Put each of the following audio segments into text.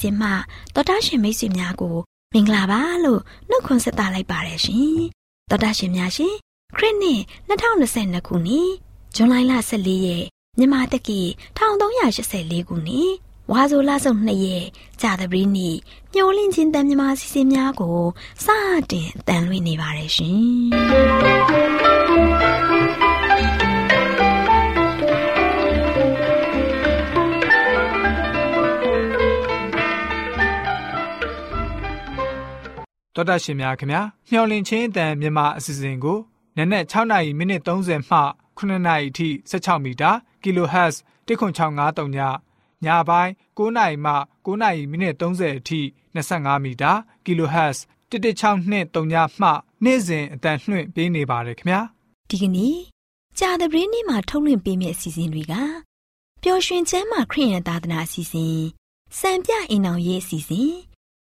ချင်းတန်လွင့်အစီအစဉ်မှာတော်တာရှင်မိတ်ဆွေများကိုမင်္ဂလာပါလို့နှုတ်ခွန်းဆက်သလိုက်ပါတယ်ရှင်တော်တာရှင်များရှင်ခရစ်နှစ်2022ခုနှစ်ဇွန်လ14ရက်မြန်မာတက္ကီ1384ခုနှစ်ဝါဆိုလဆုံ2ရက်ကြာသပတေးနေ့မျောလင့်ချင်းတန်မြမာစီစဉ်များကိုစတင်တန်လွှင့်နေပါတယ်ရှင် တော်တာရှင်များခင်ဗျာမျော်လင့်ခြင်းအတန်မြန်မာအစီအစဉ်ကိုနနက်6နာရီမိနစ်30မှ9နာရီအထိ16မီတာ kHz 10653ညညပိုင်း9နာရီမှ9နာရီမိနစ်30အထိ25မီတာ kHz 11623ညမှနေ့စဉ်အတန်လှွင့်ပေးနေပါတယ်ခင်ဗျာဒီကနေ့ကြာသပတေးနေ့မှာထုတ်လွှင့်ပေးမယ့်အစီအစဉ်တွေကပျော်ရွှင်ချမ်းမာခရစ်ယာန်သာသနာအစီအစဉ်စံပြအိမ်အောင်ရေးအစီအစဉ်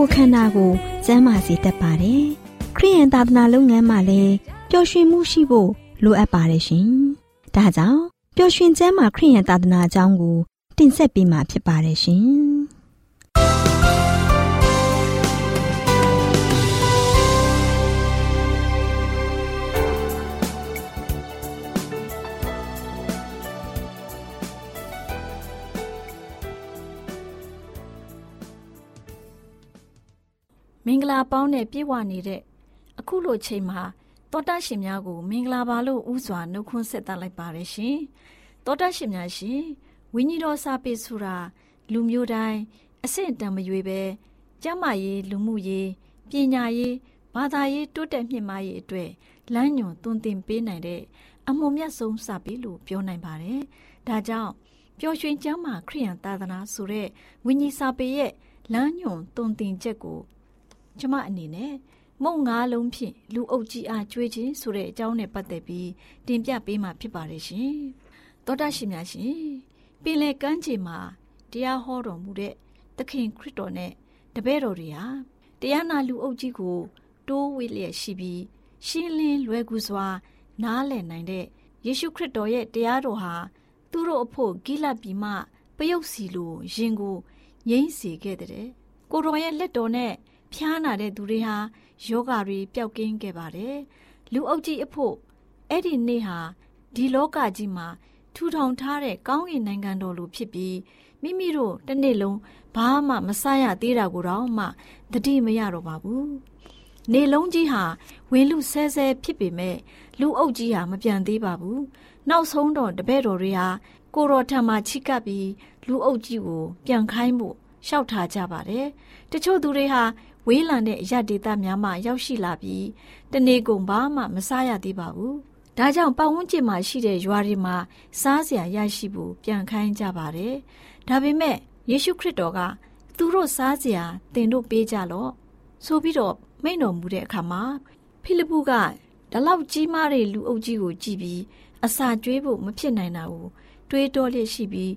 ကိုယ်ခန္ဓာကိုကျန်းမာစေတတ်ပါတယ်။ခရိယန်သာသနာလုပ်ငန်းမှာလည်းပျော်ရွှင်မှုရှိဖို့လိုအပ်ပါတယ်ရှင်။ဒါကြောင့်ပျော်ရွှင်ကျမ်းမာခရိယန်သာသနာအကြောင်းကိုတင်ဆက်ပေးမှာဖြစ်ပါတယ်ရှင်။ မင်္ဂလာပေါင်းနဲ့ပြည့်ဝနေတဲ့အခုလိုချိန်မှာတောတာရှင်များကို မင်္ဂလာပါလို့ဥစွာနှုတ်ခွန်းဆက်သလိုက်ပါရရှင်တောတာရှင်များရှင်ဝိညာဉ်တော်စာပေဆိုတာလူမျိုးတိုင်းအဆင့်တန်မရွေပဲကျမ်းမာရေးလူမှုရေးပညာရေးဘာသာရေးတိုးတက်မြင့်မားရေးအတွက်လမ်းညွန်သွန်သင်ပေးနိုင်တဲ့အမှုမြတ်ဆုံးစာပေလို့ပြောနိုင်ပါတယ်ဒါကြောင့်ပျော်ရွှင်ကျမ်းမာခရိယန်သာသနာဆိုတဲ့ဝိညာဉ်စာပေရဲ့လမ်းညွန်သွန်သင်ချက်ကို ကျမအနေနဲ့မုံငါးလုံးဖြင့်လူအုပ်ကြီးအားကျွေးခြင်းဆိုတဲ့အကြောင်းနဲ့ပတ်သက်ပြီးတင်ပြပေးမှာဖြစ်ပါတယ်ရှင်။သောတာရှင်များရှင်ပင်လေကမ်းခြေမှာတရားဟောတော်မူတဲ့သခင်ခရစ်တော်နဲ့တပည့်တော်တွေဟာတရားနာလူအုပ်ကြီးကို တိုးဝေးလျက်ရှိပြီးရှင်းလင်းလွယ်ကူစွာ နားလည်နိုင်တဲ့ယေရှုခရစ်တော်ရဲ့တရားတော်ဟာသူတို့အဖို့ဂိလပြီမှပယုတ်စီလိုရင်ကိုငိမ့်စေခဲ့တဲ့ကိုတော်ရဲ့လက်တော်နဲ့ ဖျားနာတဲ့သူတွေဟာယောဂါတွေပျောက်ကင်းခဲ့ပါတယ်လူအုပ်ကြီးအဖို့အဲ့ဒီနေ့ဟာဒီလောကကြီးမှာထူထောင်ထားတဲ့ကောင်းကင်နိုင်ငံတော်လိုဖြစ်ပြီးမိမိတို့တစ်နေ့လုံးဘာမှမဆရသေးတာကိုတော့မှတတိမရတော့ပါဘူးနေလုံးကြီးဟာဝင်လူဆဲဆဲဖြစ်ပေမဲ့လူအုပ်ကြီးဟာမပြန်သေးပါဘူးနောက်ဆုံးတော့တပည့်တော်တွေဟာကိုတော်ထံမှာချိကပ်ပြီးလူအုပ်ကြီးကိုပြန်ခိုင်းဖို့လျှောက်ထားကြပါတယ်။တချို့သူတွေဟာ ဝေးလံတဲ့အရဒေသများမှရောက်ရှိလာပြီးတနေ့ကုန်ဘာမှမစားရသေးပါဘူး။ဒါကြောင့်ပတ်ဝန်းကျင်မှာရှိတဲ့ရွာတွေမှာစားစရာရရှိဖို့ပြန်ခိုင်းကြပါတယ်။ဒါပေမဲ့ယေရှုခရစ်တော်ကသူတို့စားစရာတင်တို့ပေးကြလော့ဆိုပြီးတော့မိန့်တော်မူတဲ့အခါမှာဖိလိပ္ပုကဒီလောက်ကြီးမားတဲ့လူအုပ်ကြီးကိုကြည့်ပြီးအစာကျွေးဖို့မဖြစ်နိုင်တာကိုတွေးတောလျက်ရှိပြီး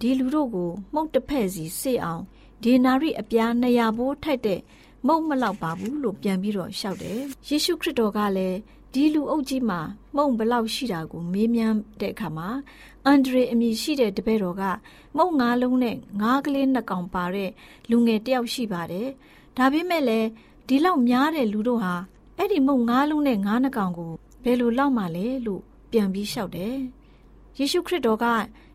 ဒီလူတို့ကိုမှုတ်တစ်ဖက်စီစေအောင်ဒေနာရိအပြား200ဘိုးထိုက်တဲ့ မုံမလောက်ပါဘူးလို့ပြန်ပြီးတော့ရှောက်တယ်ယေရှုခရစ်တော်ကလည်းဒီလူအုပ်ကြီးမှာမုံဘလောက်ရှိတာကိုမေးမြန်းတဲ့အခါမှာအန်ဒရေအမည်ရှိတဲ့တပည့်တော်ကမုံငါးလုံးနဲ့ငါးကလေးနှစ်ကောင်ပါတဲ့လူငယ်တယောက်ရှိပါတယ်ဒါပေမဲ့လည်းဒီလောက်များတဲ့လူတို့ဟာအဲ့ဒီမုံငါးလုံးနဲ့ငါးနှစ်ကောင်ကိုဘယ်လိုလောက်မှလဲလို့ပြန်ပြီးလျှောက်တယ်ယေရှုခရစ်တော်က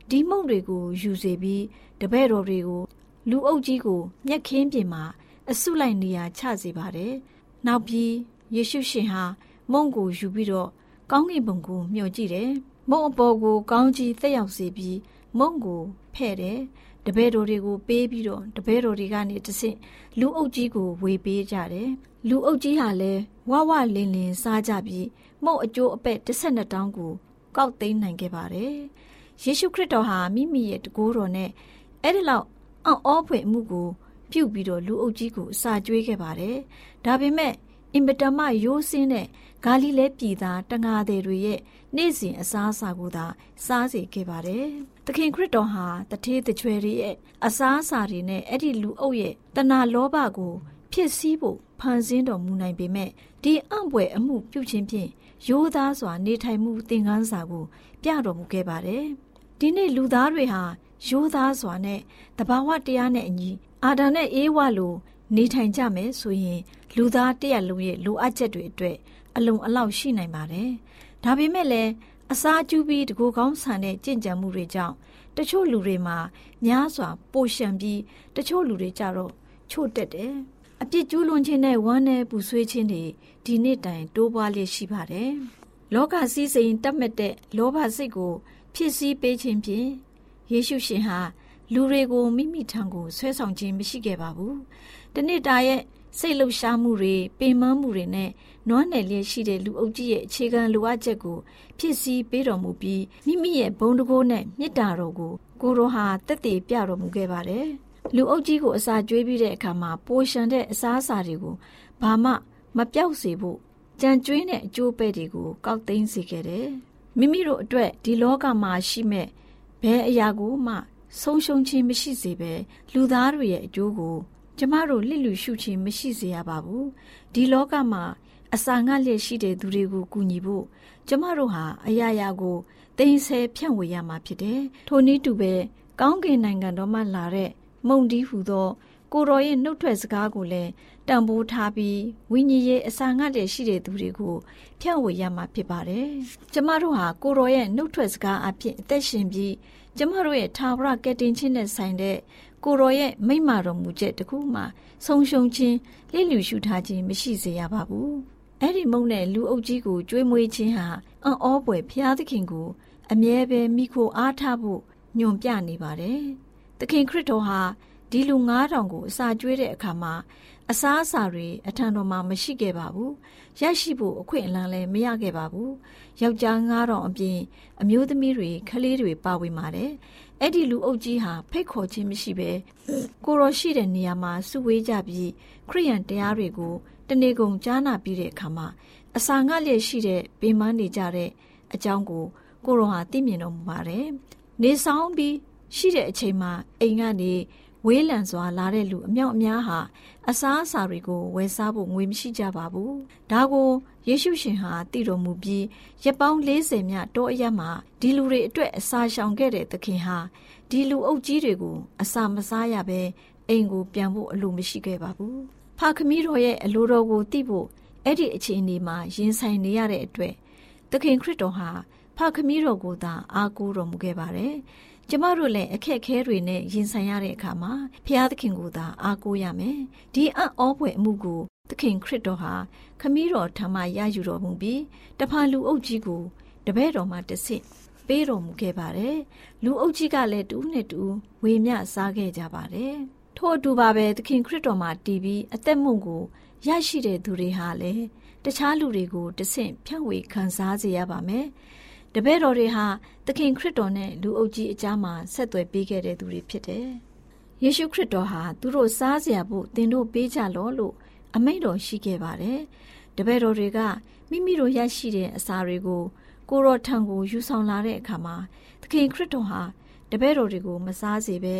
ဒီမုံတွေကိုယူစေပြီးတပည့်တော်တွေကိုလူအုပ်ကြီးကိုမျက်ခင်းပြင်မှာ အဆုလိုက်နေရာချစေပါတယ်။နောက်ပြီးယေရှုရှင်ဟာမုံကိုယူပြီးတော့ကောင်းကင်ဘုံကိုမျှော်ကြည့်တယ်။မုံအပေါ်ကိုကောင်းကြီးသက်ရောက်စေပြီးမုံကိုဖဲ့တယ်။တပည့်တော်တွေကိုပေးပြီးတော့တပည့်တော်တွေကနေတဆင့်လူအုပ်ကြီးကိုဝေပေးကြတယ်။လူအုပ်ကြီးဟာလည်းဝဝလင်းလင်းစားကြပြီးမုံအကျိုးအပဲ့12တောင်းကိုကောက်သိမ်းနိုင်ခဲ့ပါတယ်။ယေရှုခရစ်တော်ဟာမိမိရဲ့တကိုးတော်နဲ့အဲ့ဒီလောက်အော့ဖွင့်မှုကို ပြုတ်ပြီးတော့လူအုပ်ကြီးကိုအစာကျွေးခဲ့ပါတယ်။ဒါပေမဲ့အင်ပတမရိုးစင်းတဲ့ဂါလိလဲပြည်သားတငါသည်တွေရဲ့နေ့စဉ်အစားအစာကိုသာစားစေခဲ့ပါတယ်။သခင်ခရစ်တော်ဟာတထေးတချွယ်တွေရဲ့အစားအစာတွေနဲ့အဲ့ဒီလူအုပ်ရဲ့တဏှာလောဘကိုဖြစ်စည်းဖို့ဖန်ဆင်းတော်မူနိုင်ပေမဲ့ဒီအံ့ဘွယ်အမှုပြုခြင်းဖြင့်ရိုးသားစွာနေထိုင်မှုသင်ခန်းစာကို ပြတော်မူခဲ့ပါတယ်။ဒီနေ့လူသားတွေဟာရိုးသားစွာနဲ့တဘာဝတရားနဲ့အညီ အာဒံနဲ့အေးဝလိုနေထိုင်ကြမယ်ဆိုရင် လူသားတရက်လုံးရဲ့လိုအပ်ချက်တွေအတွက်အလုံးအလောက်ရှိနိုင်ပါတယ်။ဒါပေမဲ့လည်းအစာကျူးပြီးတကူကောင်းဆန်တဲ့ကြင်ကြံမှုတွေကြောင့်တချို့လူတွေမှာများစွာပိုရှံပြီးတချို့လူတွေကြတော့ချို့တက်တယ်။အပြစ်ကျူးလွန်ခြင်းနဲ့ဝမ်းနဲ့ပူဆွေးခြင်းတွေဒီနေ့တိုင်တိုးပွားလျက်ရှိပါတယ်။လောကစည်းစိမ်တတ်မဲ့တဲ့လောဘစိတ်ကို ဖြစ်စည်းပေးခြင်းဖြင့်ယေရှုရှင်ဟာ လူတွေကိုမိမိထံကိုဆွဲဆောင်ခြင်းမရှိခဲ့ပါဘူး။တနေ့တာရဲ့စိတ်လှုပ်ရှားမှုတွေပင်ပန်းမှုတွေနဲ့နွမ်းနယ်လျက်ရှိတဲ့လူအုပ်ကြီးရဲ့အခြေခံလိုအပ်ချက်ကိုဖြစ်စည်းပေးတော်မူပြီးမိမိရဲ့ဘုံတကိုးနဲ့မေတ္တာတော်ကိုကိုရောဟာတက်တည်ပြတော်မူခဲ့ပါတယ်။လူအုပ်ကြီးကိုအစာကျွေးပြီးတဲ့အခါမှာပိုရှန်တဲ့အစားအစာတွေကိုဘာမှမပြောက်စေဖို့ကြံကျွေးတဲ့အကျိုးပဲ့တွေကိုကောက်သိမ်းစေခဲ့တယ်။မိမိတို့အတွက်ဒီလောကမှာရှိမဲ့ဘယ်အရာကိုမှ ဆုံးရှုံးခြင်းမရှိစေဘဲလူသားတွေရဲ့အကျိုးကိုကျမတို့လစ်လူရှုခြင်းမရှိစေရပါဘူးဒီလောကမှာအစာငတ်လျက်ရှိတဲ့သူတွေကိုကူညီဖို့ကျမတို့ဟာအရာရာကိုသိမ်းဆဲဖြန့်ဝေရမှာဖြစ်တယ်ထိုနည်းတူပဲကောင်းကင်နိုင်ငံတော်မှလာတဲ့မုံတီးဟူသော ကိုတော်ရဲ့နှုတ်ထွက်စကားကိုလည်းတန်ဖိုးထားပြီးဝိညာဉ်ရေးအစာငတ်လျက်ရှိတဲ့သူတွေကိုဖြန့်ဝေရမှာဖြစ်ပါတယ်။ကျမတို့ဟာကိုတော်ရဲ့နှုတ်ထွက်စကားအဖြစ်အသက်ရှင်ပြီး ကျမတို့ရဲ့ထာဝရကယ်တင်ခြင်းနဲ့ဆိုင်တဲ့ကိုရောရဲ့မိမ့်မာတော်မူချက်တခုမှဆုံရှုံခြင်းလိလူရှုထားခြင်းမရှိစေရပါဘူးအဲ့ဒီမုံနဲ့လူအုပ်ကြီးကိုကြွေးမွေးခြင်းဟာအံ့ဩပွေဖျားသခင်ကို အမြဲပဲမိခိုအားထားဖို့ညွန်ပြနေပါတယ်။သခင်ခရစ်တော်ဟာ ဒီလူ9000ကိုအစာကျွေးတဲ့အခါမှာအစားအစာတွေအထံတော်မှာမရှိခဲ့ပါဘူး။ရရှိဖို့အခွင့်အလမ်းလည်းမရခဲ့ပါဘူး။ယောက်ျား9000အပြင်အမျိုးသမီးတွေခလေးတွေပါဝင်ပါတယ်။အဲ့ဒီလူအုပ်ကြီးဟာဖိတ်ခေါ်ခြင်းမရှိဘဲကိုရောရှိတဲ့နေရာမှာစုဝေးကြပြီးခရိယန်တရားတွေကိုတနေကုန်ကြားနာပြီးတဲ့အခါမှာအစာငတ်လျက်ရှိတဲ့ပင်မနေကြတဲ့အကြောင်းကိုကိုရောဟာသိမြင်တော်မူပါတယ်။နေဆောင်ပြီးရှိတဲ့အချိန်မှာအိမ်ကနေ ဝေးလံစွာလာတဲ့လူအမြောက်အများဟာအစားအစာတွေကိုဝယ်စားဖို့ငွေမရှိကြပါဘူး။ဒါကိုယေရှုရှင်ဟာတည်တော်မူပြီးရက်ပေါင်း40မြတောအရမှာဒီလူတွေအတွက်အစာရှောင်ခဲ့တဲ့သခင်ဟာဒီလူအုပ်ကြီးတွေကိုအစာမစားရဘဲအိမ်ကိုပြန်ဖို့အလိုမရှိခဲ့ပါဘူး။ဖခမီးတော်ရဲ့အလိုတော်ကိုသိဖို့အဲ့ဒီအခြေအနေမှာရင်ဆိုင်နေရတဲ့အတွက်သခင်ခရစ်တော်ဟာဖခမီးတော်ကိုသာအားကိုးတော်မူခဲ့ပါတယ်။ ကျမတို့လည်းအခက်ခဲတွေနဲ့ရင်ဆိုင်ရတဲ့အခါမှာဖျားသခင်ကိုသာအားကိုးရမယ်။ဒီအံ့ဩဖွယ်အမှုကိုသခင်ခရစ်တော်ဟာခမည်းတော်ထံမှရယူတော်မူပြီးတဖန်လူအုပ်ကြီးကိုတပည့်တော်မှတဆင့်ပေးတော်မူခဲ့ပါတယ်။လူအုပ်ကြီးကလည်းတူးနဲ့တူးဝေမျှစားခဲ့ကြပါတယ်။ထို့အတူပါပဲသခင်ခရစ်တော်မှာတည်ပြီးအသက်မုံကိုရရှိတဲ့သူတွေဟာလည်းတခြားလူတွေကိုတဆင့်ဖြန့်ဝေခံစားစေရပါမယ်။ တပည့်တော်တွေဟာသခင်ခရစ်တော်နဲ့လူအုပ်ကြီးအကြားမှာဆက်သွယ်ပေးခဲ့တဲ့သူတွေဖြစ်တယ်။ယေရှုခရစ်တော်ဟာသူတို့စားစရာဖို့သင်တို့ပေးကြလောလို့အမိန့်တော်ရှိခဲ့ပါတယ်။တပည့်တော်တွေကမိမိတို့ရရှိတဲ့အစာတွေကိုကိုရောထံကိုယူဆောင်လာတဲ့အခါမှာသခင်ခရစ်တော်ဟာတပည့်တော်တွေကိုမစားစေဘဲ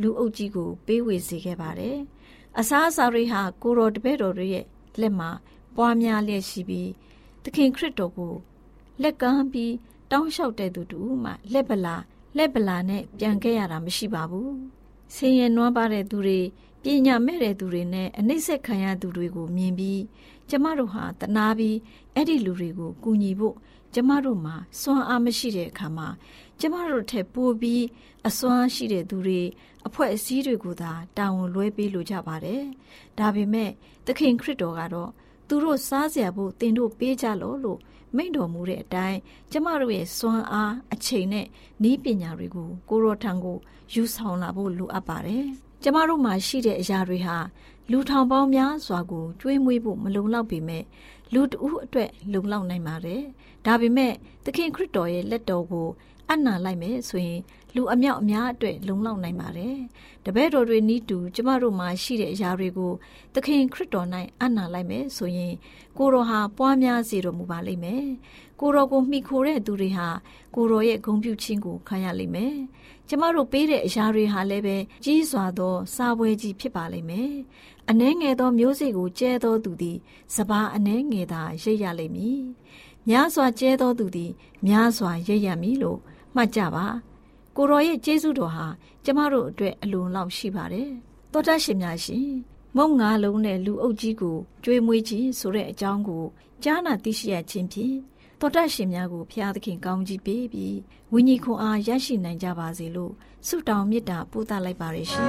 လူအုပ်ကြီးကိုပေးဝေစေခဲ့ပါတယ်။အစားအစာတွေဟာကိုရောတပည့်တော်တွေရဲ့လက်မှာပွားများလျက်ရှိပြီးသခင်ခရစ်တော်ကိုလက်ကမ်းပြီး တောင်းလျှောက်တဲ့သူတူမှလက်ပလာလက်ပလာနဲ့ပြန်ခဲ့ရတာမရှိပါဘူးဆင်းရဲနွမ်းပါတဲ့သူတွေပညာမဲ့တဲ့သူတွေနဲ့အနှိမ့်ဆက်ခံရသူတွေကိုမြင်ပြီးကျမတို့ဟာတနာပြီးအဲ့ဒီလူတွေကိုကူညီဖို့ကျမတို့မှာစွမ်းအားမရှိတဲ့အခါမှာကျမတို့ထက်ပိုပြီးအစွမ်းရှိတဲ့သူတွေအဖွဲ့အစည်းတွေကိုသာတာဝန်လွှဲပေးလိုကြပါတယ်။ဒါပေမဲ့သခင်ခရစ်တော်ကတော့သူတို့စားစရာဖို့တင်တို့ပေးကြလို့လို့ မိန့်တော်မူတဲ့အတိုင်းကျမတို့ရဲ့စွမ်းအားအချိန်နဲ့ဤပညာတွေကိုကိုရောထံကိုယူဆောင်လာဖို့လိုအပ်ပါတယ်။ကျမတို့မှာရှိတဲ့အရာတွေဟာလူထောင်ပေါင်းများစွာကိုကျွေးမွေးဖို့မလုံလောက်ပေမဲ့ လူတဦးအတွက်လုံလောက်နိုင်ပါတယ်။ဒါပေမဲ့သခင်ခရစ်တော်ရဲ့လက်တော်ကိုအနံလိုက်မယ်ဆိုရင်လူအမြောက်အများအတွက်လုံလောက်နိုင်ပါတယ်။တပည့်တော်တွေနီးတူကျမတို့မှာရှိတဲ့အရာတွေကိုသခင်ခရစ်တော်၌အနံလိုက်မယ်ဆိုရင်ကိုတော်ဟာပွားများစေတော်မူပါလိမ့်မယ်။ကိုတော်ကိုမှီခိုတဲ့သူတွေဟာကိုတော်ရဲ့ဂုဏ်ပြုခြင်းကိုခံရလိမ့်မယ်။ ကျမတို့ပေးတဲ့အရာတွေဟာလည်းပဲကြီးစွာသော စာပွဲကြီးဖြစ်ပါလိမ့်မယ်။အနှဲငယ်သောမျိုးစေ့ကိုကျဲသောသူသည်စပါးအနှဲငယ်သာရိပ်ရလိမ့်မည်။များစွာကျဲသောသူသည်များစွာရိပ်ရမည်လို့မှတ်ကြပါကိုရောရဲ့ကျေးဇူးတော်ဟာကျမတို့အတွက်အလွန်လောက်ရှိပါတယ်သောတရှင်များရှင်မုံငါလုံးနဲ့လူအုပ်ကြီးကိုကြွေးမွေးခြင်းဆိုတဲ့အကြောင်းကိုကြားနာသိရှိရခြင်းဖြင့် သောတရှင်များကိုဖျားသခင်ကောင်းကြီးပေးပြီးဝိညာဉ်ခွန်အားရရှိနိုင်ကြပါစေလို့ဆုတောင်းမေတ္တာပို့သလိုက်ပါရရှင်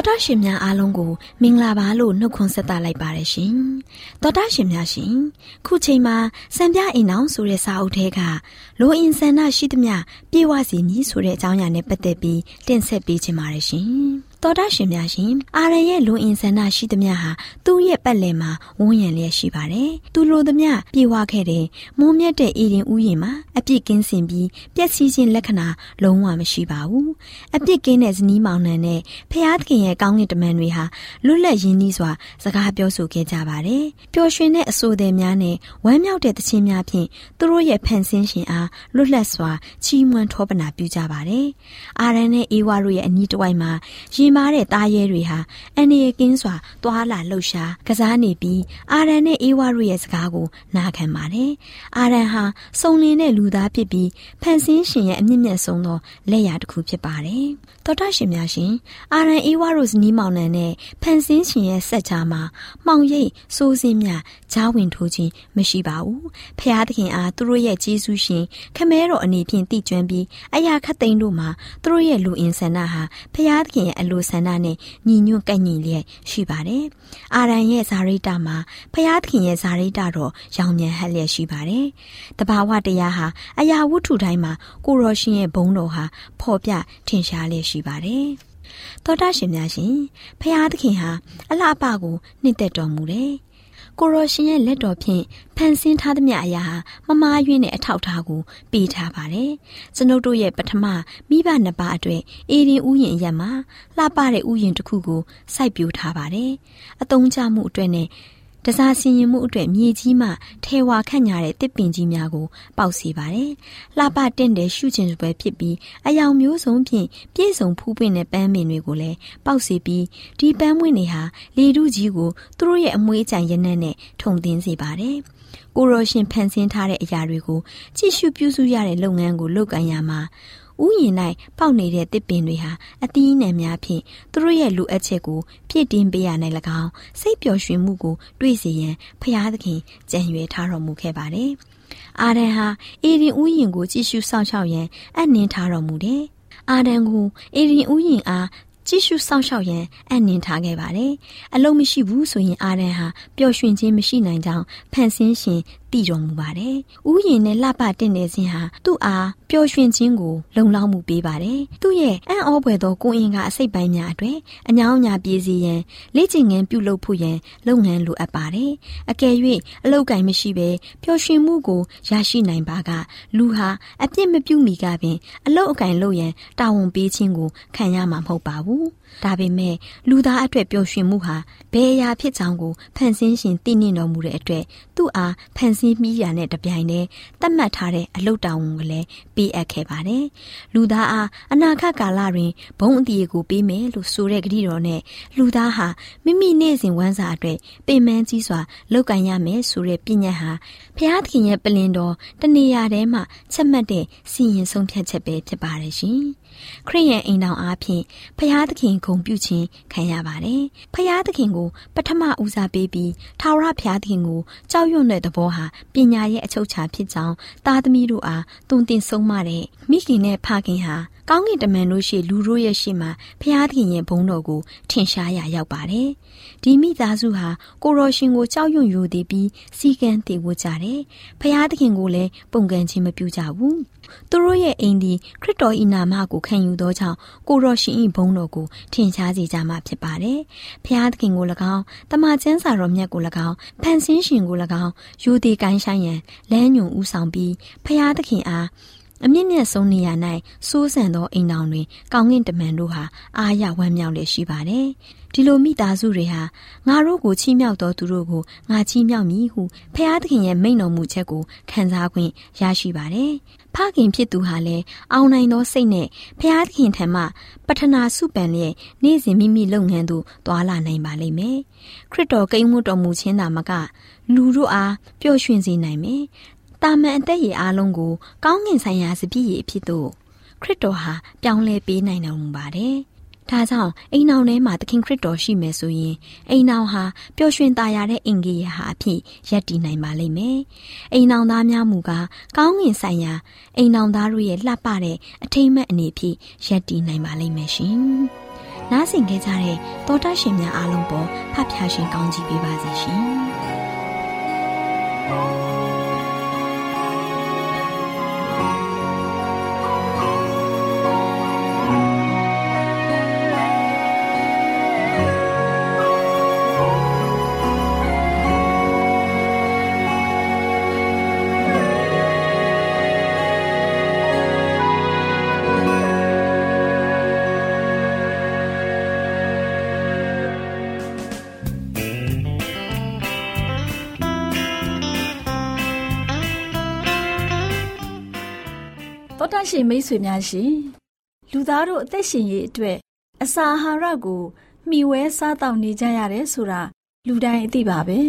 တော်တာရှင်များအားလုံးကိုမင်္ဂလာပါလို့နှုတ်ခွန်းဆက်သလိုက်ပါတယ်ရှင်။တော်တာရှင်များရှင်ခုချိန်မှာစံပြအိမ်အောင်ဆိုတဲ့စာအုပ်ထဲကလိုအင်ဆန္ဒရှိသမျှပြေဝစီမည်ဆိုတဲ့အကြောင်းအရာနဲ့ပတ်သက်ပြီးတင်ဆက်ပေးချင်ပါတယ်ရှင်။ တော်တာရှင်များရှင်အာရန်ရဲ့လူအင်ဆန္ဒရှိသမျှဟာသူ့ရဲ့ပတ်လည်မှာဝန်းရံလျက်ရှိပါတယ်။သူလိုသမျှပြေဝခဲ့တဲ့မုံမြတ်တဲ့အေရင်ဥယျာဉ်မှာအပြစ်ကင်းစင်ပြီးပျက်စီးခြင်းလက္ခဏာလုံးဝမရှိပါဘူး။အပြစ်ကင်းတဲ့ဇနီးမောင်နှံနဲ့ဖျားသခင်ရဲ့ကောင်းကင်တမန်တွေဟာလွတ်လပ်ရင်းနှီးစွာစကားပြောဆိုခဲ့ကြပါတယ်။ပျော်ရွှင်တဲ့အဆိုသည်များနဲ့ဝမ်းမြောက်တဲ့သခြင်းများဖြင့်သူတို့ရဲ့ဖန်ဆင်းရှင်အားလွတ်လပ်စွာချီးမွမ်းထောပနာပြုကြပါတယ်။အာရန်နဲ့အေဝါတို့ရဲ့အနီးတစ်ဝိုက်မှာရင်င်မာတဲ့သားရဲတွေဟာအန်ရီကင်းစွာသွာလာလှုပ်ရှားကစားနေပြီးအာရန်နဲ့အေဝါတို့ရဲ့စကားကိုနားခံပါတယ်။အာရန်ဟာစုံလင်တဲ့လူသားဖြစ်ပြီးဖန်ဆင်းရှင်ရဲ့အမြင့်မြတ်ဆုံးသောလက်ရာတစ်ခုဖြစ်ပါတယ်။သောတာရှင်များရှင်အာရန်အေဝါတို့ဇနီးမောင်နှံနဲ့ဖန်ဆင်းရှင်ရဲ့ဆက်ချာမှာမှောင်ရိပ်စိုးစင်းများဂျားဝင်ထိုးခြင်းမရှိပါဘူး။ဖျားသခင်အားသူတို့ရဲ့ကျေးဇူးရှင်ခမဲတော်အနေဖြင့်တည်ကျွမ်းပြီးအရာခတ်သိမ်းတို့မှာသူတို့ရဲ့လူအင်ဆန္ဒဟာဖျားသခင်ရဲ့အလိုဆန္ဒနဲ့ညီညွတ်ကန့်ညီလျက်ရှိပါတယ်။အာရန်ရဲ့ဇာရိတမှာဖျားသခင်ရဲ့ဇာရိတတော်ရောင်မြန်ဟက်လျက်ရှိပါတယ်။တဘာဝတရားဟာအရာဝတ္ထုတိုင်းမှာကိုရောရှင်ရဲ့ဘုန်းတော်ဟာဖော်ပြထင်ရှားလျက်ရှိပါတယ်။သောတာရှင်များရှင်ဖျားသခင်ဟာအလှပကိုနှစ်သက်တော်မူတယ်။ ကိုရောရှင်ရဲ့လက်တော်ဖြင့်ဖန်ဆင်းထားသမျှအရာဟာမမားယွင်းတဲ့အထောက်ထားကိုပေးထားပါတယ်။ကျွန်ုပ်တို့ရဲ့ပထမမိဘနှစ်ပါးအတွက်အေရင်ဥယျင်ရက်မှာလှပတဲ့ဥယျင်တစ်ခုကိုစိုက်ပျိုးထားပါတယ်။အတုံးချမှုအတွက်နဲ့ တစားစီရင်မှုအတွက်မြေကြီးမှထဲဝါခန့်ညာတဲ့တစ်ပင်ကြီးများကိုပေါက်စေပါတယ်။လှပတင့်တဲ့ရှုချင်ပွဲဖြစ်ပြီးအယောင်မျိုးစုံဖြင့်ပြည့်စုံဖူးပင့်တဲ့ပန်းပင်တွေကိုလည်းပေါက်စေပြီးဒီပန်းမွင့်တွေဟာလေထုကြီးကိုသူတို့ရဲ့အမွှေးကြံရနက်နဲ့ထုံသင်းစေပါတယ်။ကိုရောရှင်ဖန်ဆင်းထားတဲ့အရာတွေကိုကြည့်ရှုပြုစုရတဲ့လုပ်ငန်းကိုလုပ်ကိုင်ရမှာ ဥယျင်၌ပေါက်နေတဲ့တစ်ပင်တွေဟာအသီးနှံများဖြင့်သူတို့ရဲ့လူအပ်ချက်ကိုပြည့်တင်းပေးရနိုင်၎င်းစိတ်ပျော်ရွှင်မှုကိုတွေ့စေရန်ဖျားသခင်ကြံရွယ်ထားတော်မူခဲ့ပါတယ်။အာဒန်ဟာအေရင်ဥယျင်ကိုကြည့်ရှုစောင့်ရှောက်ရန်အနှင်းထားတော်မူတယ်။အာဒန်ကိုအေရင်ဥယျင်အားကြည့်ရှုစောင့်ရှောက်ရန်အနှင်ထားခဲ့ပါတယ်။အလုံးမရှိဘူးဆိုရင်အာရန်ဟာပျော်ရွှင်ခြင်းမရှိနိုင်ကြောင်းဖန်ဆင်းရှင် တည်တော်မူပါတယ်။ဥယျင်နဲ့လှပတင့်နေခြင်းဟာသူ့အားပျော်ရွှင်ခြင်းကိုလုံလောက်မှုပေးပါတယ်။သူ့ရဲ့အံ့ဩဖွယ်သောကိုယ်အင်ကအစိတ်ပိုင်းများအတွက်အညောင်းအညာပြေးစီရန်လေ့ကျင့်ငန်းပြုလုပ်ဖို့ရန်လုပ်ငန်းလိုအပ်ပါတယ်။အကယ်၍အလောက်ကင်မရှိဘဲပျော်ရွှင်မှုကိုရရှိနိုင်ပါကလူဟာအပြစ်မပြုမိကပင်အလောက်အကင်လုပ်ရန်တာဝန်ပေးခြင်းကိုခံရမှာမဟုတ်ပါဘူး။ ဒါပေမဲ့လူသားအတွက်ပျော်ရွှင်မှုဟာဘယ်အရာဖြစ်ကြောင်းကိုဖန်ဆင်းရှင်သိနေတော်မူတဲ့အတွက်သူ့အားဖန်ဆင်းမိရာနဲ့တပြိုင်တည်းသတ်မှတ်ထားတဲ့အလုတ်တောင်ကိုလည်းပေးအပ်ခဲ့ပါတယ်။လူသားအားအနာဂတ်ကာလတွင်ဘုံအတီးကိုပေးမယ်လို့ဆိုတဲ့ကတိတော်နဲ့လူသားဟာမိမိနေ့စဉ်ဝမ်းစာအတွက်ပင်ပန်းကြီးစွာလုပ်ကင်ရမယ်ဆိုတဲ့ပြည့်ညတ်ဟာဖျားသခင်ရဲ့ပလင်တော်တနေရာထဲမှာချက်မှတ်တဲ့စီရင်ဆုံးဖြတ်ချက်ပဲဖြစ်ပါတယ်ရှင်။ခရိယန်အိမ်တော်အားဖြင့်ဖျားသခင်ဂုံပြုခြင်းခံရပါတယ်။ဖျားသခင်ကိုပထမဦးစားပေးပြီးထာဝရဘုရားသခင်ကိုကြောက်ရွံ့တဲ့သဘောဟာပညာရဲ့အချုပ်အခြာဖြစ်ကြောင်းသားသမီးတို့အားတုံတင်ဆုံးမတဲ့မိခင်နဲ့ဖခင်ဟာ ကောင်းကင်တမန်တို့ရှိလူတို့ရဲ့ရှိမှာဖျားသခင်ရဲ့ဘုန်းတော်ကိုထင်ရှားရရောက်ပါတယ်။ဒီမိသားစုဟာကိုရောရှင်ကိုကြောက်ရွံ့ယူသည်ပြီးစီကံတည်ဝကြတယ်။ဖျားသခင်ကိုလည်းပုံကန်ခြင်းမပြုကြဘူး။သူတို့ရဲ့အိမ်ဒီခရစ်တော်၏နာမကိုခံယူသောကြောင့်ကိုရောရှင်၏ဘုန်းတော်ကိုထင်ရှားစေကြမှာဖြစ်ပါတယ်။ဖျားသခင်ကို၎င်းတမန်ကျမ်းစာတော်မြတ်ကို၎င်းဖန်ဆင်းရှင်ကို၎င်းယူသည်ကိုင်းဆိုင်ရန်လမ်းညွန်ဥဆောင်ပြီးဖျားသခင်အား အမြင့်မြတ်ဆုံးနေရာ၌စိုးစံသောအိမ်တော်တွင် ကောင်းကင်တမန်တို့ဟာအားရဝမ်းမြောက်လျက်ရှိပါတယ်။ဒီလိုမိသားစုတွေဟာငါတို့ကိုချီးမြှောက်တော်သူတို့ကိုငါချီးမြှောက်မည်ဟုဖျားသခင်ရဲ့မိန့်တော်မူချက်ကိုခံစား권ရရှိပါတယ်။ဖခင်ဖြစ်သူဟာလည်းအောင်နိုင်သောစိတ်နဲ့ဖျားသခင်ထံမှပထနာစုပန်လျက်နေ့စဉ်မိမိလုပ်ငန်းသို့သွာလာနိုင်ပါလိမ့်မယ်။ခရစ်တော်ကိန်းမှုတော်မူခြင်းသာမကလူတို့အားပျော်ရွှင်စေနိုင်မယ် တာမန်အသက်ရည်အားလုံးကိုကောင်းငင်ဆိုင်ရာစပြည့်ရည်အဖြစ်သို့ခရစ်တော်ဟာပြောင်းလဲပေးနိုင်တော်မူပါတယ်။ဒါကြောင့်အိမ်အောင်ထဲမှာသခင်ခရစ်တော်ရှိမယ်ဆိုရင်အိမ်အောင်ဟာပျော်ရွှင်သားရတဲ့အင်္ဂိယဟာအဖြစ်ရပ်တည်နိုင်ပါလိမ့်မယ်။အိမ်အောင်သားများမူကားကောင်းငင်ဆိုင်ရာအိမ်အောင်သားတို့ရဲ့လှပတဲ့အထိမ့်မဲ့အနေဖြင့်ရပ်တည်နိုင်ပါလိမ့်မယ်ရှင်။နားဆင်ကြတဲ့တောတရှင်များအားလုံးပေါ်ဖဖျားရှင်ကောင်းကြီးပေးပါစေရှင်။ ရှင်မိတ်ဆွေများရှင်လူသားတို့အသက်ရှင်ရေးအတွက်အစာအာဟာရကိုမှီဝဲစားတောက်နေကြရတယ်ဆိုတာလူတိုင်းအသိပါပဲ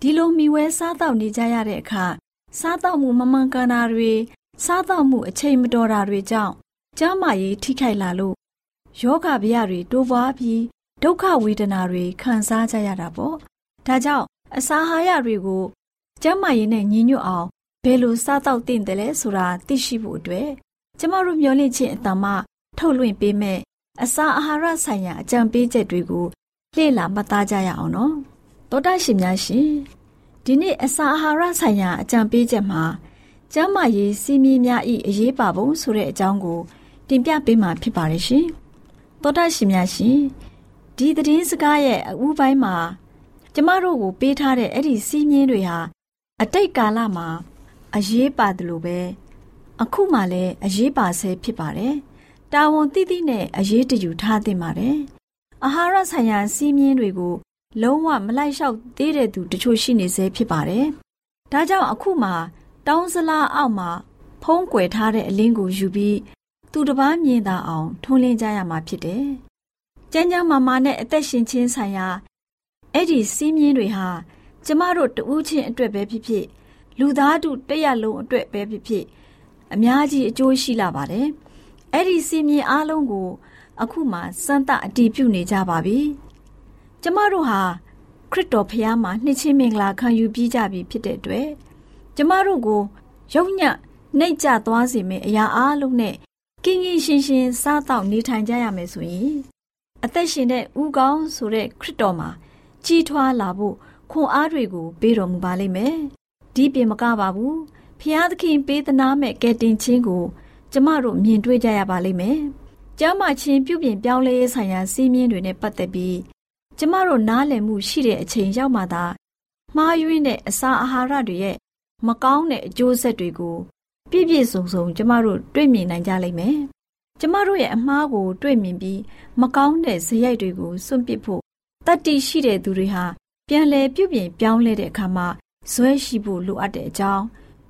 ဒီလိုမှီဝဲစားတောက်နေကြရတဲ့အခါစားတောက်မှုမမှန်ကန်တာတွေစားတောက်မှုအချိန်မတော်တာတွေကြောင့်ကျန်းမာရေးထိခိုက်လာလို့ယောဂဗျာတွေတိုးပွားပြီးဒုက္ခဝေဒနာတွေခံစားကြရတာပေါ့ဒါကြောင့်အစာအာဟာရတွေကိုကျန်းမာရေးနဲ့ညီညွတ်အောင်ဘယ်လိုစားတောက်သင့်တယ်လဲဆိုတာသိရှိဖို့အတွက် ကျမတို့မျှဝင့်ခြင်းအတ္တမထုတ်လွှင့်ပေးမဲ့အစာအာဟာရဆိုင်ရာအကြံပေးချက်တွေကိုလေ့လာမှတ်သားကြရအောင်နော်တောတရှင်များရှင်ဒီနေ့အစာအာဟာရဆိုင်ရာအကြံပေးချက်မှာကျန်းမာရေးစီးမင်းများဤအရေးပါပုံဆိုတဲ့အကြောင်းကိုတင်ပြပေးမှာဖြစ်ပါတယ်ရှင်တောတရှင်များရှင်ဒီသတင်းစကားရဲ့အဦးပိုင်းမှာကျမတို့ကိုပေးထားတဲ့အဲ့ဒီစီးမြင်းတွေဟာအတိတ်ကာလမှာအရေးပါတယ်လို့ပဲ အခုမှလည်းအရေးပါဆဲဖြစ်ပါတယ်။တာဝန်တိတိနဲ့အရေးတယူထားသင့်ပါတယ်။အာဟာရဆိုင်ရာစီးမြင်းတွေကို လုံးဝမလိုက်လျှောက်သေးတဲ့သူတချို့ရှိနေစေဖြစ်ပါတယ်။ဒါကြောင့်အခုမှတောင်းစလားအောက်မှာဖုံးကွယ်ထားတဲ့အလင်းကိုယူပြီးသူတစ်ပားမြင်သာအောင်ထုံးလင်းကြရမှာဖြစ်တယ်။ကျန်းကျန်းမာမာနဲ့အသက်ရှင်ခြင်းဆိုင်ရာအဲ့ဒီစီးမြင်းတွေဟာကျမတို့တဦးချင်းအတွက်ပဲဖြစ်ဖြစ်လူသားတို့တရက်လုံးအတွက်ပဲဖြစ်ဖြစ် အများကြီးအကျိုးရှိလာပါတယ်။အဲ့ဒီစီမင်းအားလုံးကို အခုမှစမ်းသပ်အတည်ပြုနေကြပါပြီ။ကျမတို့ဟာခရစ်တော်ဖျားမှာနှစ်ချင်းမင်္ဂလာခံယူပြီးကြပြီဖြစ်တဲ့အတွက်ကျမတို့ကိုရုံညံ့နှိတ်ကြသွားစေမယ့်အရာအားလုံးနဲ့ကင်းကင်းရှင်းရှင်းစားတော့နေထိုင်ကြရမယ်ဆိုရင်အသက်ရှင်တဲ့ဥကောင်းဆိုတဲ့ခရစ်တော်မှာကြီးထွားလာဖို့ခွန်အားတွေကိုပေးတော်မူပါလိမ့်မယ်။ဒီပြင်မကပါဘူး ဖျားသခင်ပေးသနာမဲ့ကဲတင်ချင်းကို ကျမတို့မြင်တွေ့ကြရပါလိမ့်မယ်။ကျမ်းမာခြင်းပြုပြင်ပြောင်းလဲရေးဆိုင်ရာစီးမြင်တွေနဲ့ပတ်သက်ပြီးကျမတို့နားလည်မှုရှိတဲ့အချိန်ရောက်မှသာမှားယွင်းတဲ့အစာအာဟာရတွေရဲ့မကောင်းတဲ့အကျိုးဆက်တွေကိုပြည့်ပြည့်စုံစုံ ကျမတို့တွေ့မြင်နိုင်ကြလိမ့်မယ်။ကျမတို့ရဲ့အမှားကို တွေ့မြင်ပြီးမကောင်းတဲ့ဇယိုက်တွေကိုစွန့်ပစ်ဖို့တတ္တိရှိတဲ့သူတွေဟာပြန်လည်ပြုပြင်ပြောင်းလဲတဲ့အခါမှာဇွဲရှိဖို့လိုအပ်တဲ့အကြောင်း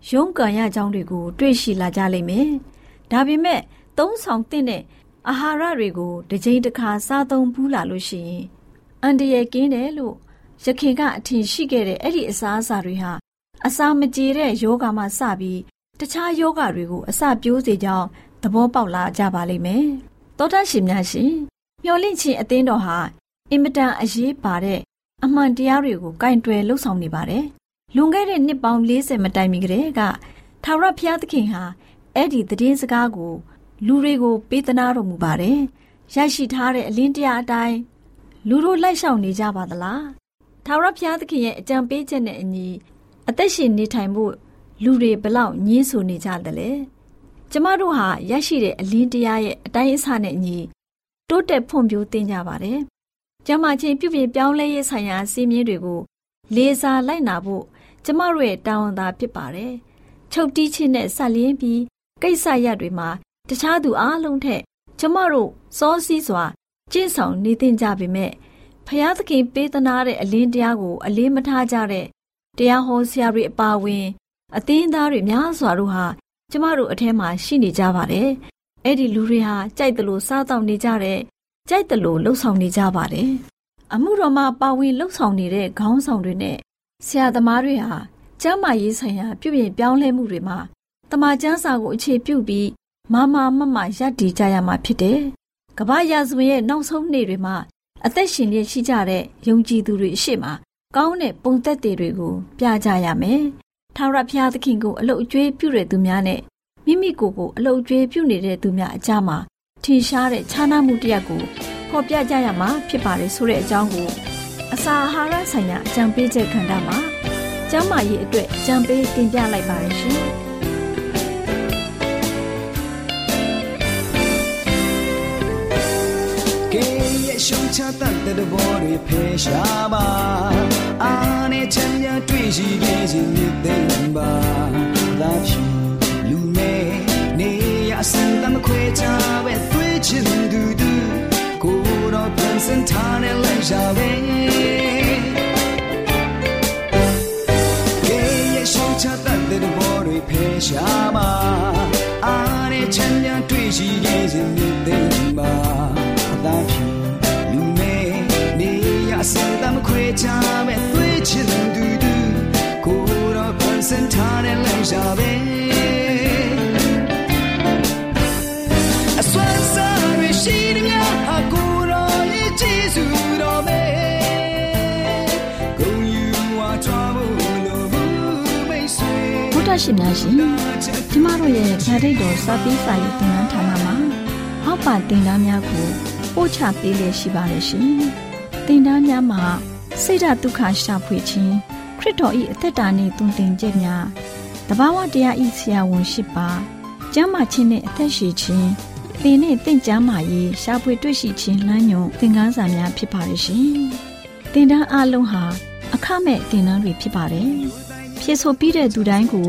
ရုန်းကန်ရကြောင်းတွေကို တွေ့ရှိလာကြလိမ့်မယ်။ဒါပေမဲ့သုံးဆောင်တဲ့အာဟာရတွေကိုတစ်ကြိမ်တစ်ခါစားသုံးဘူးလာလို့ရှိရင်အန်တရယ်ကင်းတယ်လို့ရခင်ကအထင်ရှိခဲ့တဲ့အဲ့ဒီအစားအစာတွေဟာအစာမကြေတဲ့ယောဂမှစပြီးတခြားယောဂတွေကိုအစပြိုးစေကြောင်းသဘောပေါက်လာကြပါလိမ့်မယ်။သောတာရှင်များရှင်မျော်လင့်ခြင်းအသင်းတော်ဟာအင်မတန်အရေးပါတဲ့အမှန်တရားတွေကိုကင်တွယ်လှုပ်ဆောင်နေပါတယ်။ လွန်ခဲ့တဲ့နှစ်ပေါင်း40မတိုင်မီကတည်းကထာဝရဘုရားသခင်ဟာအဲ့ဒီသတင်းစကားကို လူတွေကို ပေးသနာတော်မူပါတယ်။ရရှိထားတဲ့အလင်းတရားအတိုင်းလူတို့လိုက်ရှောင်နေကြပါသလား။ထာဝရဘုရားသခင်ရဲ့အကြံပေးချက်နဲ့အညီအသက်ရှင်နေထိုင်ဖို့လူတွေဘလောက်ညင်းဆူနေကြတယ်လဲ။ကျမတို့ဟာရရှိတဲ့အလင်းတရားရဲ့အတိုင်းအဆနဲ့အညီတိုးတက်ဖွံ့ဖြိုးသင်ကြပါတယ်ကျမချင်းပြုပြင်ပြောင်းလဲရေးဆိုင်ရာစီးမြင်တွေကိုလေးစားလိုက်နာဖို့ ကျမတို့ရဲ့တာဝန်သာဖြစ်ပါတယ်။ချုပ်တီးခြင်းနဲ့ဆက်လျင်းပြီးကိစ္စရပ်တွေမှာတခြားသူအလုံးထက်ကျမတို့စောစီးစွာကျင့်ဆောင်နေသင့်ကြပေမဲ့ဖျားသခင်ပေးသနာတဲ့အလင်းတရားကို အလေးမထားကြတဲ့တရားဟောဆရာတွေအပါဝင် အသင်းသားတွေများစွာတို့ဟာကျမတို့အထက်မှာရှိနေကြပါတယ်။အဲ့ဒီလူတွေဟာကြိုက်တယ်လို့စားတော့နေကြတဲ့ကြိုက်တယ်လို့လှုပ်ဆောင်နေကြပါတယ်။အမှုတော်မှာပါဝင်လှုပ်ဆောင်နေတဲ့ခေါင်းဆောင်တွေနဲ့ ဆရာသမားတွေဟာကျမ်းမာရေးဆိုင်ရာပြုပြင်ပြောင်းလဲမှုတွေမှာတမန်ကျမ်းစာကိုအခြေပြုပြီးမမမမရပ်တည်ကြရမှာဖြစ်တယ်။ကမ္ဘာရာဇဝင်ရဲ့နောက်ဆုံးနေ့တွေမှာအသက်ရှင်လျက်ရှိကြတဲ့ယုံကြည်သူတွေအရှိမကောင်းတဲ့ပုံသက်တွေကိုပြကြရမယ်။ထာဝရဘုရားသခင်ကိုအလုတ်အကျွေးပြုတဲ့သူများနဲ့မိမိကိုယ်ကိုအလုတ်အကျွေးပြုနေတဲ့သူများအကြမှာထင်ရှားတဲ့ခြားနားမှုတစ်ရပ်ကိုဖော်ပြကြရမှာဖြစ်ပါတယ်ဆိုတဲ့အကြောင်းကို အစာအာဟာရဆိုင်ရာအကြံပေးချက်ခန္ဓာမှာကျန်းမာရေးအတွက်ကြံပေးတင်ပြလိုက်ပါရရှင်။ရှုံချတတ်တဲ့ဘောတွေဖေရှားပါအာနဲ့ချမ်းသာတွေ့ရှိခဲ့ခြင်းမြတ်တဲ့ပါသာဖြူလူနဲ့နေရအစင်တမခွေချပဲတွေ့ချင်သူသူကို တော့ပြန်စင်ထားနဲ့လမ်းရှာပဲကဲရဲ့ရှောင်းချတဲ့တဘောတွေဖယ်ရှားမှာအားနဲ့ချမ်းသာတွေ့ရှိခဲ့စဉ်မြင်သိမှာအသာဖြူလူမဲ့နေရစံတမခွေချမဲ့တွေ့ချင်တူတူကိုတော့ပြန်စင်ထားနဲ့လမ်းရှာပဲ ရှင်များရှင်ကျမတို့ရဲ့ဓာတ်ရိတ်တော်စပေးစာရေးသင်တန်းဌာနမှာအောက်ပါတင်ဒားများကိုပို့ချပေးလျက်ရှိပါတယ်ရှင်တင်ဒားများမှာဆိဒ္ဓတုခရှာဖွေခြင်းခရစ်တော်၏အသက်တာနှင့်တုန်တင်ခြင်းများတဘာဝတရားဤဆရာဝန်ရှိပါကျမ်းမာခြင်းနှင့်အသက်ရှိခြင်းသင်နှင့်တင့်ကြမာရေးရှာဖွေတွေ့ရှိခြင်းလမ်းညွန်သင်ခန်းစာများဖြစ်ပါရဲ့ရှင်တင်ဒားအလုံးဟာအခမဲ့တင်ဒားတွေဖြစ်ပါတယ်ဖြစ်ဆိုပြီးတဲ့သူတိုင်းကို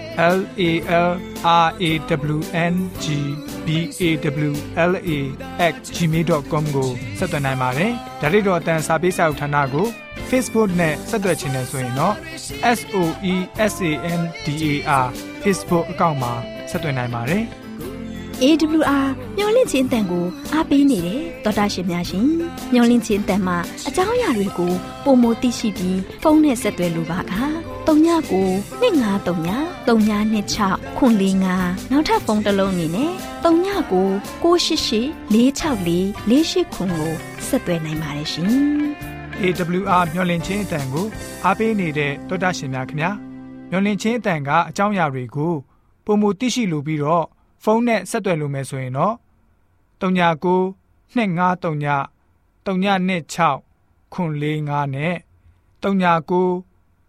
L A L R A W N G B A W L A @gmail.com ကိုဆက်သွင်းနိုင်ပါတယ်။ဒါ့အပြင်တော့အတန်းစာပေးစာဥထာဏာကို Facebook နဲ့ဆက်သွယ်ခြင်းနဲ့ဆိုရင်တော့ S O E S A N D A R Facebook အကောင့်မှာဆက်သွင်းနိုင်ပါတယ်။ AWR မျော်လင့်ခြင်းအတန်ကိုအားပေးနေတယ်တော်တာရှင်များရှင်မျော်လင့်ခြင်းအတန်မှာအကြောင်းအရာတွေကိုပုံမသိရှိပြီးဖုန်းနဲ့ဆက်သွယ်လိုပါက 39 2939 3926ခွန်45နောက်ထပ်ဖုန်းတစ်လုံးအနေနဲ့39 688 464 48ခွန်ကိုဆက်သွယ်နိုင်ပါတယ်ရှင် AWR မျော်လင့်ခြင်းအတန်ကိုအားပေးနေတဲ့တောတာရှင်များခင်ဗျာမျော်လင့်ခြင်းအတန်ကအကြောင်းအရာတွေကိုပုံမသိရှိလိုပြီးတော့ဖုန်းနဲ့ဆက်သွယ်လို့မယ်ဆိုရင်တော့39 253 326ခွန်45နဲ့39